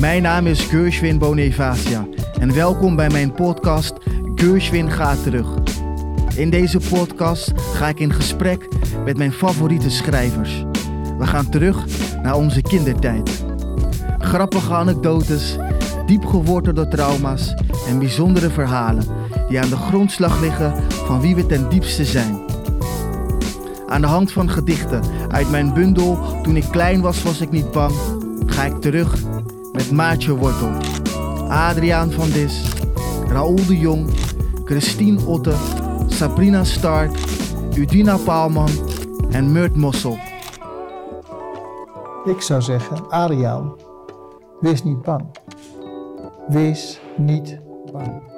Mijn naam is Gershwin Bonifacia en welkom bij mijn podcast Gershwin gaat terug. In deze podcast ga ik in gesprek met mijn favoriete schrijvers. We gaan terug naar onze kindertijd. Grappige anekdotes, diep gewortelde trauma's en bijzondere verhalen die aan de grondslag liggen van wie we ten diepste zijn. Aan de hand van gedichten uit mijn bundel Toen ik klein was was ik niet bang, ga ik terug met Maatje Wortel, Adriaan van Dis, Raoul de Jong, Christine Otte, Sabrina Stark, Udina Paalman en Murt Mossel. Ik zou zeggen, Adriaan, wees niet bang. Wees niet bang.